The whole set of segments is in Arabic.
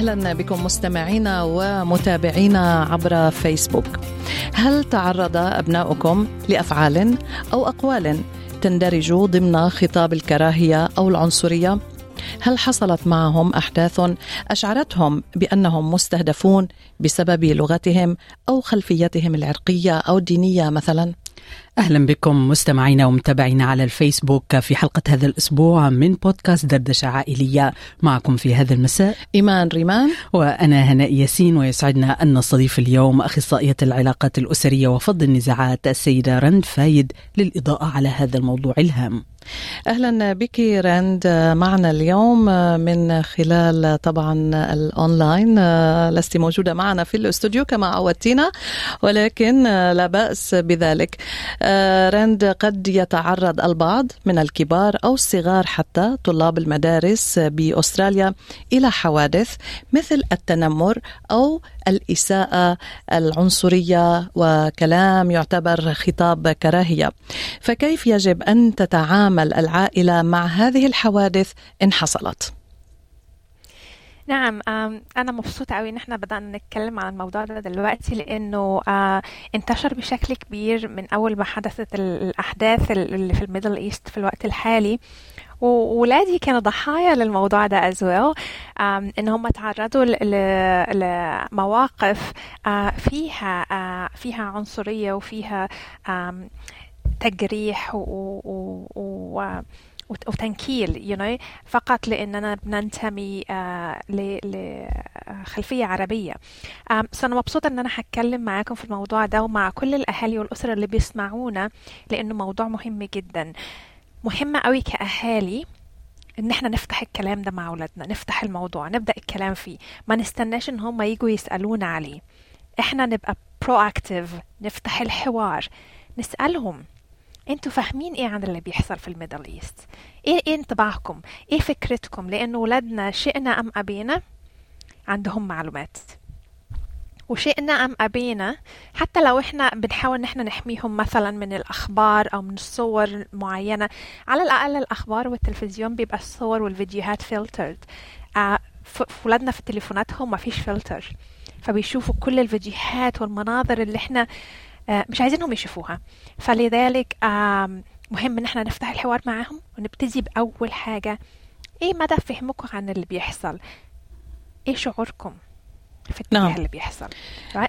أهلا بكم مستمعينا ومتابعينا عبر فيسبوك. هل تعرض أبناؤكم لأفعال أو أقوال تندرج ضمن خطاب الكراهية أو العنصرية؟ هل حصلت معهم أحداث أشعرتهم بأنهم مستهدفون بسبب لغتهم أو خلفيتهم العرقية أو الدينية مثلا؟ أهلا بكم مستمعينا ومتابعينا على الفيسبوك في حلقة هذا الأسبوع من بودكاست دردشة عائلية. معكم في هذا المساء إيمان ريمان. وأنا هناء ياسين ويسعدنا أن نستضيف اليوم أخصائية العلاقات الأسرية وفض النزاعات السيدة رند فايد للإضاءة على هذا الموضوع الهام. أهلا بك رند. معنا اليوم من خلال طبعا الأونلاين لست موجودة معنا في الأستوديو كما عودتنا ولكن لا بأس بذلك. رند قد يتعرض البعض من الكبار أو الصغار حتى طلاب المدارس بأستراليا إلى حوادث مثل التنمر أو الإساءة العنصرية وكلام يعتبر خطاب كراهية. فكيف يجب أن تتعامل العائلة مع هذه الحوادث إن حصلت؟ نعم أنا مبسوطة أوي إن إحنا بدأنا نتكلم عن الموضوع ده دلوقتي لأنه آه، انتشر بشكل كبير من أول ما حدثت الأحداث اللي في ال Middle East في الوقت الحالي. وولادي كانوا ضحايا للموضوع ده as well إن هم تعرضوا لمواقف آه، فيها آه، فيها عنصرية وفيها تجريح و وتنكيل you know, فقط لأننا بننتمي uh, لخلفية عربية. um, أنا مبسوطة أن أنا هتكلم معاكم في الموضوع ده ومع كل الأهالي والأسرة اللي بيسمعونا لأنه موضوع مهم جدا. مهمة قوي كأهالي إن إحنا نفتح الكلام ده مع أولادنا نفتح الموضوع نبدأ الكلام فيه. ما نستناش إن هم يجوا يسألونا عليه. إحنا نبقى proactive نفتح الحوار نسألهم. أنتوا فاهمين إيه عن اللي بيحصل في ال Middle East؟ إيه إيه انطباعكم؟ إيه فكرتكم؟ لأن ولادنا شئنا ام ابينا عندهم معلومات. وشئنا ام ابينا حتى لو إحنا بنحاول ان إحنا نحميهم مثلا من الأخبار أو من الصور معينة على الأقل الأخبار والتلفزيون بيبقى الصور والفيديوهات filtered آه ولادنا في تليفوناتهم ما فيش فلتر فبيشوفوا كل الفيديوهات والمناظر اللي إحنا مش عايزينهم يشوفوها. فلذلك آه مهم إن إحنا نفتح الحوار معاهم ونبتدي بأول حاجة إيه مدى فهمكم عن اللي بيحصل؟ إيه شعوركم؟ في الاتجاه نعم. اللي بيحصل.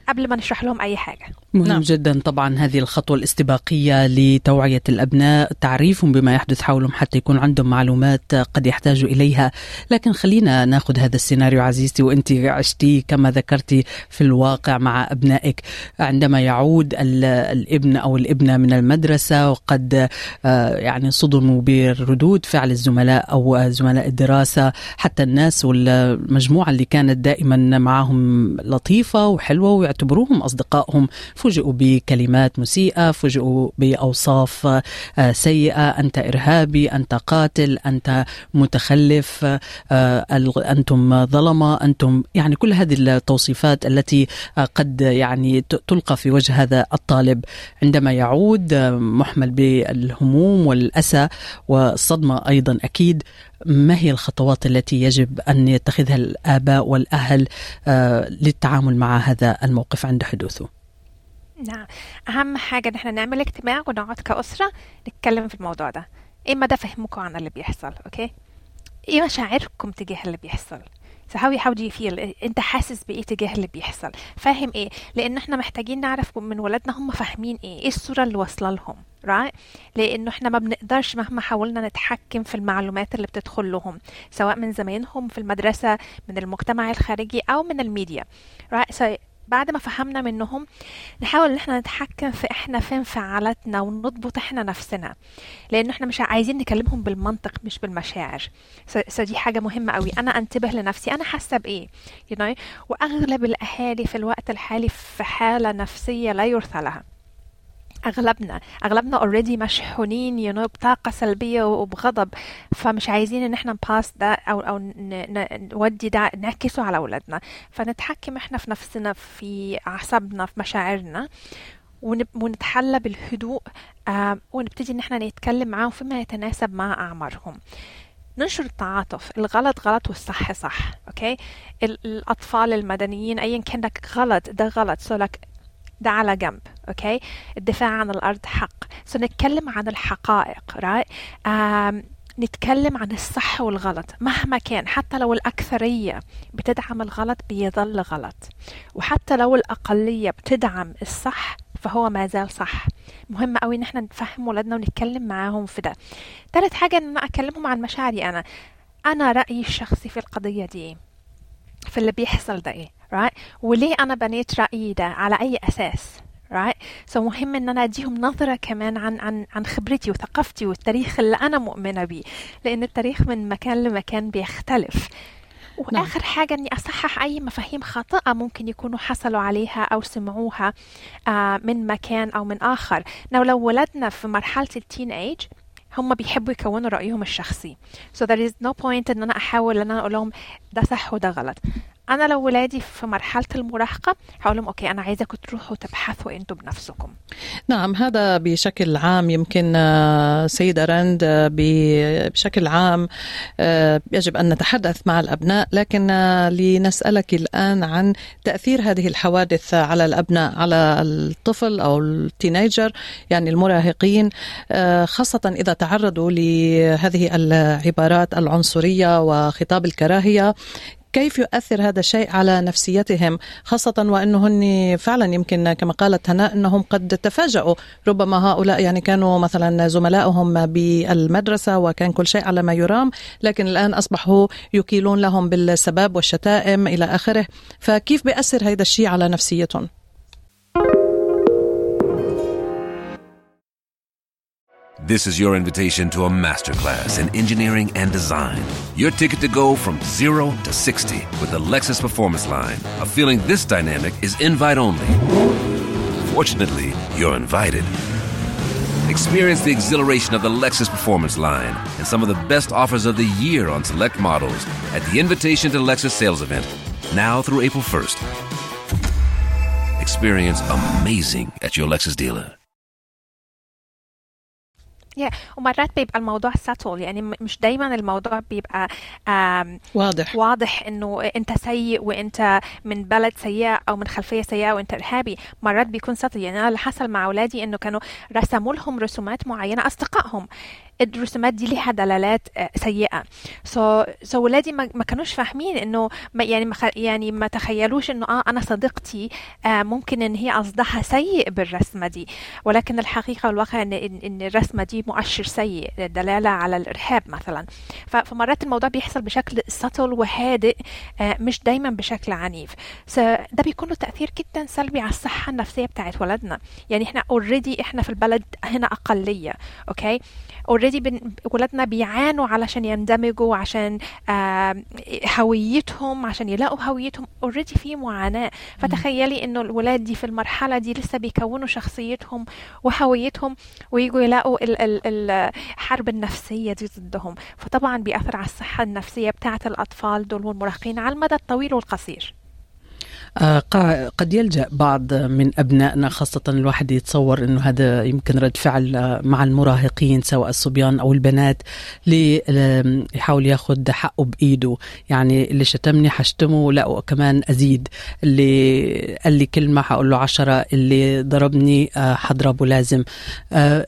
قبل ما نشرح لهم أي حاجة. مهم نعم. جدا طبعا هذه الخطوة الاستباقية لتوعية الأبناء تعريفهم بما يحدث حولهم حتى يكون عندهم معلومات قد يحتاجوا إليها. لكن خلينا نأخذ هذا السيناريو عزيزتي وأنت عشتي كما ذكرتي في الواقع مع أبنائك. عندما يعود الابن أو الابنة من المدرسة وقد آه، يعني صدموا بردود فعل الزملاء أو زملاء الدراسة حتى الناس والمجموعة اللي كانت دائما معهم لطيفة وحلوة ويعتبروهم أصدقائهم. فوجئوا بكلمات مسيئة فوجئوا بأوصاف آه، سيئة. أنت إرهابي أنت قاتل أنت متخلف آه، أنتم ظلمة أنتم يعني كل هذه التوصيفات التي آه، قد يعني تلقى في وجه هذا الطالب. عندما يعود محمل بالهموم والأسى والصدمة أيضا أكيد. ما هي الخطوات التي يجب أن يتخذها الآباء والأهل آه، للتعامل مع هذا الموقف عند حدوثه؟ نعم. أهم حاجة إن إحنا نعمل اجتماع ونقعد كأسرة نتكلم في الموضوع ده. إيه مدى فهمكم عن اللي بيحصل أوكي؟ إيه مشاعركم تجاه اللي بيحصل. So how, how do you feel? انت حاسس بإيه تجاه اللي بيحصل؟ فاهم إيه؟ لأن إحنا محتاجين نعرف من ولادنا هم فاهمين إيه؟ إيه الصورة اللي واصلة لهم؟ right? لأنه إحنا ما بنقدرش مهما حاولنا نتحكم في المعلومات اللي بتدخل لهم سواء من زمايلهم في المدرسة من المجتمع الخارجي أو من الميديا. right? So بعد ما فهمنا منهم نحاول إن إحنا نتحكم في إحنا في انفعالاتنا ونضبط إحنا نفسنا. لأنه إحنا مش عايزين نكلمهم بالمنطق مش بالمشاعر. دي حاجة مهمة قوي أنا أنتبه لنفسي. أنا حاسة بإيه؟ You know? وأغلب الأهالي في الوقت الحالي في حالة نفسية لا يرثى لها. أغلبنا أغلبنا already مشحونين you know, بطاقة سلبية وبغضب فمش عايزين إن إحنا ن pass ده أو أو نودي ده نعكسه على أولادنا. فنتحكم إحنا في نفسنا في أعصابنا في مشاعرنا ونتحلى بالهدوء ونبتدي إن إحنا نتكلم معاهم فيما يتناسب مع أعمارهم. ننشر التعاطف الغلط غلط والصح صح okay الأطفال المدنيين ايا كان لك غلط ده غلط so لك ده على جنب okay؟ الدفاع عن الأرض حق. so نتكلم عن الحقائق right? نتكلم عن الصح والغلط. مهما كان حتى لو الأكثرية بتدعم الغلط بيظل غلط. وحتى لو الأقلية بتدعم الصح فهو ما زال صح. مهم قوي إن إحنا نفهم ولادنا ونتكلم معاهم في ده. ثالث حاجة إن أنا أكلمهم عن مشاعري أنا. أنا رأيي الشخصي في القضية دي في اللي بيحصل ده إيه right? وليه أنا بنيت رأيي ده على أي أساس right? so مهم إن أنا أديهم نظرة كمان عن عن عن خبرتي وثقافتي والتاريخ اللي أنا مؤمنة بيه لأن التاريخ من مكان لمكان بيختلف وآخر نعم. حاجة إني أصحح أي مفاهيم خاطئة ممكن يكونوا حصلوا عليها أو سمعوها من مكان أو من آخر لو لو ولدنا في مرحلة التين ايج هم بيحبوا يكونوا رأيهم الشخصي. So there is no point إن أنا أحاول إن أنا أقول لهم ده صح وده غلط. أنا لو ولادي في مرحلة المراهقة هقول لهم okay أنا عايزاكم تروحوا تبحثوا أنتم بنفسكم. نعم هذا بشكل عام يمكن سيدة رند بشكل عام يجب أن نتحدث مع الأبناء لكن لنسألك الآن عن تأثير هذه الحوادث على الأبناء على الطفل أو ال teenager يعني المراهقين خاصة إذا تعرضوا لهذه العبارات العنصرية وخطاب الكراهية. كيف يؤثر هذا الشيء على نفسيتهم خاصة وأنه فعلا يمكن كما قالت هناء أنهم قد تفاجؤوا ربما هؤلاء يعني كانوا مثلا زملائهم بالمدرسة وكان كل شيء على ما يرام لكن الآن أصبحوا يكيلون لهم بالسباب والشتائم إلى آخره فكيف بيأثر هذا الشيء على نفسيتهم؟ This is your invitation to a masterclass in engineering and design. Your ticket to go from zero to 60 with the Lexus Performance Line. A feeling this dynamic is invite only. Fortunately, you're invited. Experience the exhilaration of the Lexus Performance Line and some of the best offers of the year on select models at the Invitation to Lexus sales event, now through April 1st. Experience amazing at your Lexus dealer. Yeah. ومرات بيبقى الموضوع ساتل يعني مش دايما الموضوع بيبقى واضح. واضح إنه إنت سيء وإنت من بلد سيئة أو من خلفية سيئة وإنت إرهابي. مرات بيكون ساتل يعني أنا اللي حصل مع أولادي إنه كانوا رسموا لهم رسومات معينة أصدقائهم. الرسومات دي ليها دلالات سيئة. سو so, so ولادي ما, ما كانوش فاهمين إنه ما يعني ما يعني ما تخيلوش إنه آه أنا صديقتي آه ممكن إن هي قصدها سيء بالرسمة دي. ولكن الحقيقة والواقع إن إن الرسمة دي مؤشر سيء دلالة على الإرهاب مثلا. فمرات الموضوع بيحصل بشكل subtle وهادئ آه مش دايما بشكل عنيف. So ده بيكون له تأثير جدا سلبي على الصحة النفسية بتاعت ولدنا يعني إحنا already إحنا في البلد هنا أقلية okay already بن... ولادنا بيعانوا علشان يندمجوا عشان آه هويتهم عشان يلاقوا هويتهم. already في معاناة. فتخيلي إنه الولاد دي في المرحلة دي لسه بيكونوا شخصيتهم وهويتهم ويجوا يلاقوا ال... ال... الحرب النفسية دي ضدهم. فطبعا بيأثر على الصحة النفسية بتاعة الأطفال دول والمراهقين على المدى الطويل والقصير. قد يلجأ بعض من أبنائنا خاصة الواحد يتصور إنه هذا يمكن رد فعل مع المراهقين سواء الصبيان أو البنات يحاول ياخذ حقه بإيده. يعني اللي شتمني حشتمه لا وكمان أزيد. اللي قال لي كلمة حقول له عشرة. اللي ضربني حضربه لازم.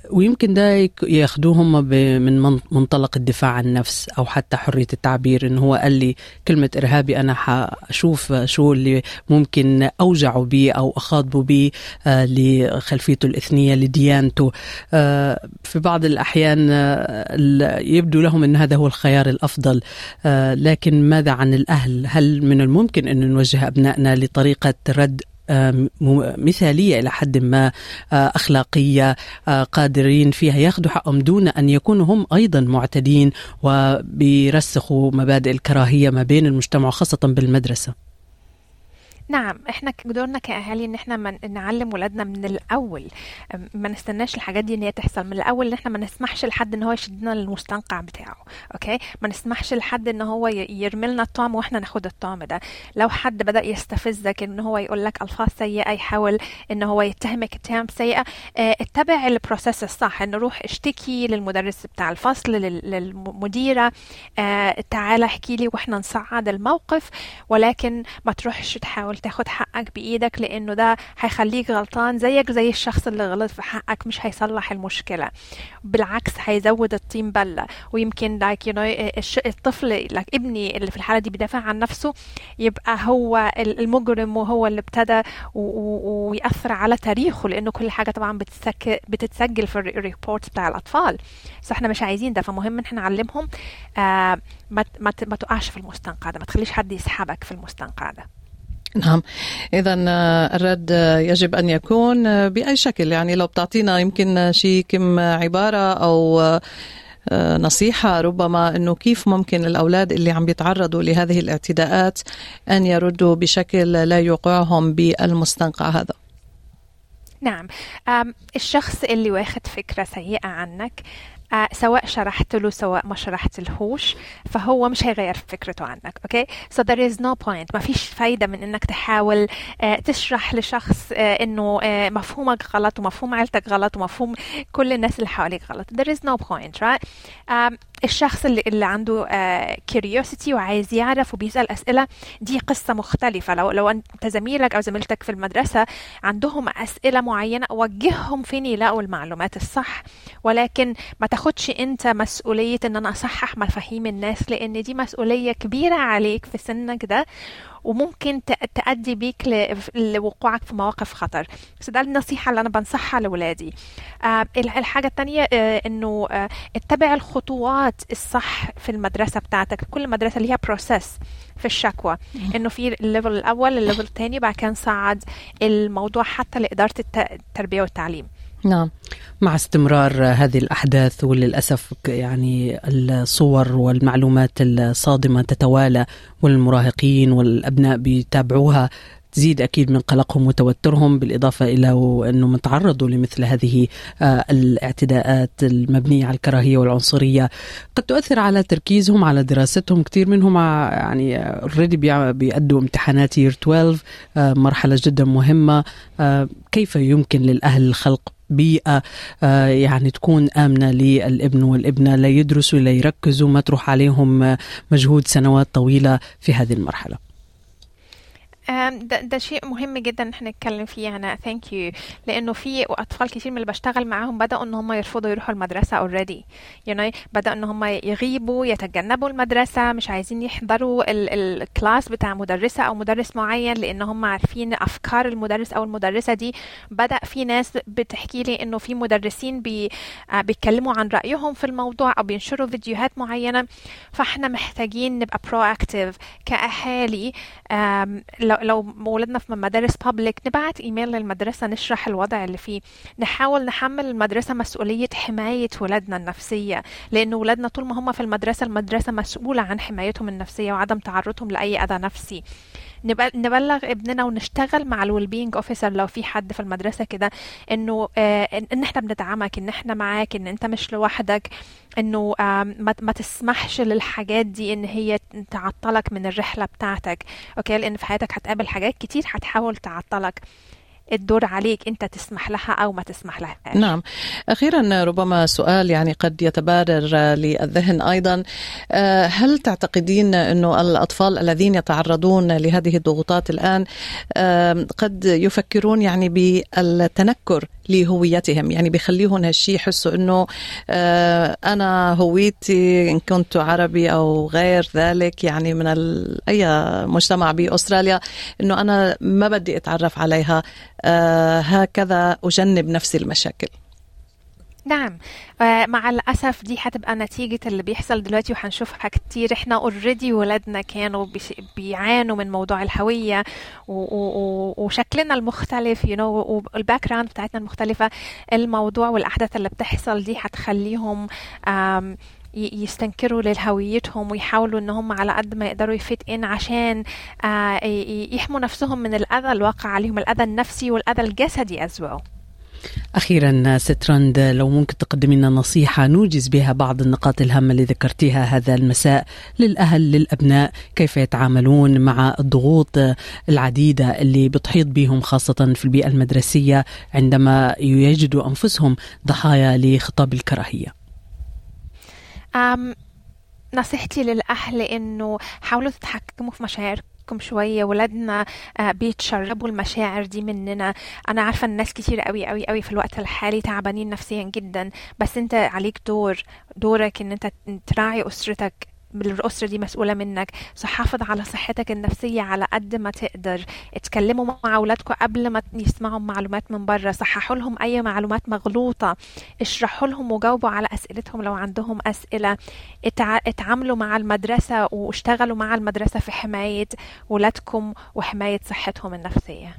ويمكن ده ياخذوهم من منطلق الدفاع عن النفس أو حتى حرية التعبير. إنه هو قال لي كلمة إرهابي أنا حشوف شو اللي ممكن أوجعوا به أو أخاضبوا به آه لخلفيته الإثنية لديانته. آه في بعض الأحيان آه يبدو لهم أن هذا هو الخيار الأفضل. لكن ماذا عن الأهل؟ هل من الممكن أن نوجه أبنائنا لطريقة رد مثالية إلى حد ما أخلاقية قادرين فيها؟ ياخذوا حقهم دون أن يكونوا هم أيضا معتدين وبيرسخوا مبادئ الكراهية ما بين المجتمع وخاصة بالمدرسة. نعم إحنا دورنا كأهالي إن إحنا من نعلم ولادنا من الأول ما نستناش الحاجات دي إن هي تحصل من الأول إن إحنا ما نسمحش لحد إن هو يشدنا للمستنقع بتاعه okay؟ ما نسمحش لحد إن هو يرمي لنا الطعم وإحنا ناخد الطعم ده. لو حد بدأ يستفزك إن هو يقول لك ألفاظ سيئة يحاول إن هو يتهمك اتهام سيئة آه اتبع ال process الصح انه روح اشتكي للمدرس بتاع الفصل للمديرة آه تعالى احكي لي وإحنا نصعد الموقف ولكن ما تروحش تحاول تاخد حقك بإيدك لأنه ده هيخليك غلطان زيك زي الشخص اللي غلط في حقك مش هيصلح المشكلة. بالعكس هيزود الطين بلة. ويمكن like you الطفل لك ابني اللي في الحالة دي بيدافع عن نفسه يبقى هو المجرم وهو اللي ابتدى ويأثر على تاريخه لأنه كل حاجة طبعا بتتسجل في ال report بتاع الأطفال. بس إحنا مش عايزين ده فمهم إن إحنا نعلمهم آه ما, ما تقعش في المستنقع ده ما تخليش حد يسحبك في المستنقع ده. نعم. اذا الرد يجب أن يكون بأي شكل. يعني لو بتعطينا يمكن شيء كم عبارة أو نصيحة ربما أنه كيف ممكن الأولاد اللي عم بيتعرضوا لهذه الاعتداءات أن يردوا بشكل لا يوقعهم بالمستنقع هذا؟ نعم. الشخص اللي واخد فكرة سيئة عنك آه سواء شرحت له سواء ما شرحت لهوش فهو مش هيغير فكرته عنك أوكي so there is no point. ما فيش فايدة من إنك تحاول آه تشرح لشخص آه إنه مفهومك غلط ومفهوم عيلتك غلط ومفهوم كل الناس اللي حواليك غلط. Is no point right um, الشخص اللي, اللي عنده كيوريوسيتي وعايز يعرف وبيسأل أسئلة دي قصة مختلفة. لو لو أنت زميلك أو زميلتك في المدرسة عندهم أسئلة معينة وجههم فين يلاقوا المعلومات الصح ولكن ما تاخدش أنت مسؤولية إن أنا أصحح مفاهيم الناس لأن دي مسؤولية كبيرة عليك في سنك ده وممكن تأدي بيك لوقوعك في مواقف خطر. بس ده النصيحة اللي أنا بنصحها لأولادي آه الحاجة الثانية آه إنه آه اتبع الخطوات الصح في المدرسة بتاعتك. كل مدرسة ليها process في الشكوى. انه في ال level الأول ال level الثاني بعد كده نصعد الموضوع حتى لإدارة التربية والتعليم. نعم. مع استمرار هذه الأحداث وللأسف يعني الصور والمعلومات الصادمة تتوالى والمراهقين والأبناء بيتابعوها تزيد أكيد من قلقهم وتوترهم بالإضافة إلى أنهم تعرضوا لمثل هذه الاعتداءات المبنية على الكراهية والعنصرية. قد تؤثر على تركيزهم على دراستهم كثير منهم يعني اوريدي بيأدوا امتحانات يير 12 مرحلة جدا مهمة. كيف يمكن للأهل الخلق بيئة يعني تكون آمنة للابن والابنة لا يدرسوا لا يركزوا ما تروح عليهم مجهود سنوات طويلة في هذه المرحلة. ده, ده شيء مهم جدا إحنا نتكلم فيه. أنا thank you لأنه في أطفال كتير من اللي بشتغل معاهم بدأوا إن هم يرفضوا يروحوا المدرسة already you know بدأوا إن هم يغيبوا يتجنبوا المدرسة مش عايزين يحضروا ال class بتاع مدرسة أو مدرس معين لأن هم عارفين أفكار المدرس أو المدرسة دي. بدأ في ناس بتحكي لي إنه في مدرسين بي بيتكلموا عن رأيهم في الموضوع أو بينشروا فيديوهات معينة. فإحنا محتاجين نبقى proactive كاهالي لو لو ولادنا في مدارس public نبعت إيميل للمدرسة نشرح الوضع اللي فيه. نحاول نحمل المدرسة مسؤولية حماية ولادنا النفسية لأن ولادنا طول ما هم في المدرسة المدرسة مسؤولة عن حمايتهم النفسية وعدم تعرضهم لأي أذى نفسي. نبلغ ابننا ونشتغل مع ال well-being officer لو في حد في المدرسة كده إنه آه ان إحنا بندعمك إن إحنا معاك إن إنت مش لوحدك إنه آه ما, ما تسمحش للحاجات دي إن هي تعطلك من الرحلة بتاعتك أوكي لأن في حياتك هتقابل حاجات كتير هتحاول تعطلك. الدور عليك انت تسمح لها أو ما تسمح لها نعم. أخيرا ربما سؤال يعني قد يتبادر للذهن أيضا. هل تعتقدين إنه الأطفال الذين يتعرضون لهذه الضغوطات الآن قد يفكرون يعني بالتنكر لهويتهم؟ يعني بيخليهم هالشيء يحسوا إنه أنا هويتي إن كنت عربي أو غير ذلك يعني من أي مجتمع بأستراليا إنه أنا ما بدي أتعرف عليها هكذا أجنب نفسي المشاكل. نعم. آه، مع الأسف دي هتبقى نتيجة اللي بيحصل دلوقتي وهنشوفها كتير. إحنا اوريدي ولادنا كانوا بيعانوا من موضوع الهوية وشكلنا المختلف you know وال background بتاعتنا المختلفة. الموضوع والأحداث اللي بتحصل دي هتخليهم يستنكروا لهويتهم ويحاولوا إن هم على قد ما يقدروا يـ fit in عشان آه، يحموا نفسهم من الأذى الواقع عليهم الأذى النفسي والأذى الجسدي as well. أخيرا ست رند لو ممكن تقدمي لنا نصيحة نوجز بها بعض النقاط الهامة اللي ذكرتيها هذا المساء للأهل للأبناء كيف يتعاملون مع الضغوط العديدة اللي بتحيط بهم خاصة في البيئة المدرسية عندما يجدوا أنفسهم ضحايا لخطاب الكراهية. أم نصيحتي للأهل إنه حاولوا تتحكموا في مشاعركم شوية. ولادنا آه، بيتشربوا المشاعر دي مننا. أنا عارفة الناس كتير قوي قوي قوي في الوقت الحالي تعبانين نفسيا جدا. بس أنت عليك دور دورك إن أنت تراعي أسرتك الأسرة دي مسؤولة منك. حافظ على صحتك النفسية على قد ما تقدر. اتكلموا مع أولادكم قبل ما يسمعوا معلومات من بره. صححوا لهم أي معلومات مغلوطة. اشرحوا لهم وجاوبوا على أسئلتهم لو عندهم أسئلة. اتع... اتعاملوا مع المدرسة واشتغلوا مع المدرسة في حماية ولادكم وحماية صحتهم النفسية.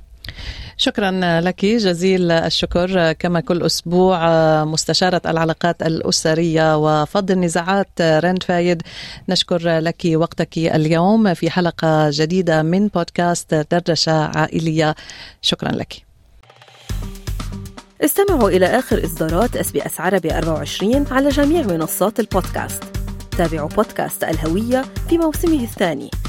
شكرا لك جزيل الشكر. كما كل أسبوع مستشارة العلاقات الأسرية وفض النزاعات رند فايد نشكر لك وقتك اليوم في حلقة جديدة من بودكاست دردشة عائلية. شكرا لك. استمعوا إلى آخر إصدارات اس بي إس عربي 24 على جميع منصات البودكاست. تابعوا بودكاست الهوية في موسمه الثاني.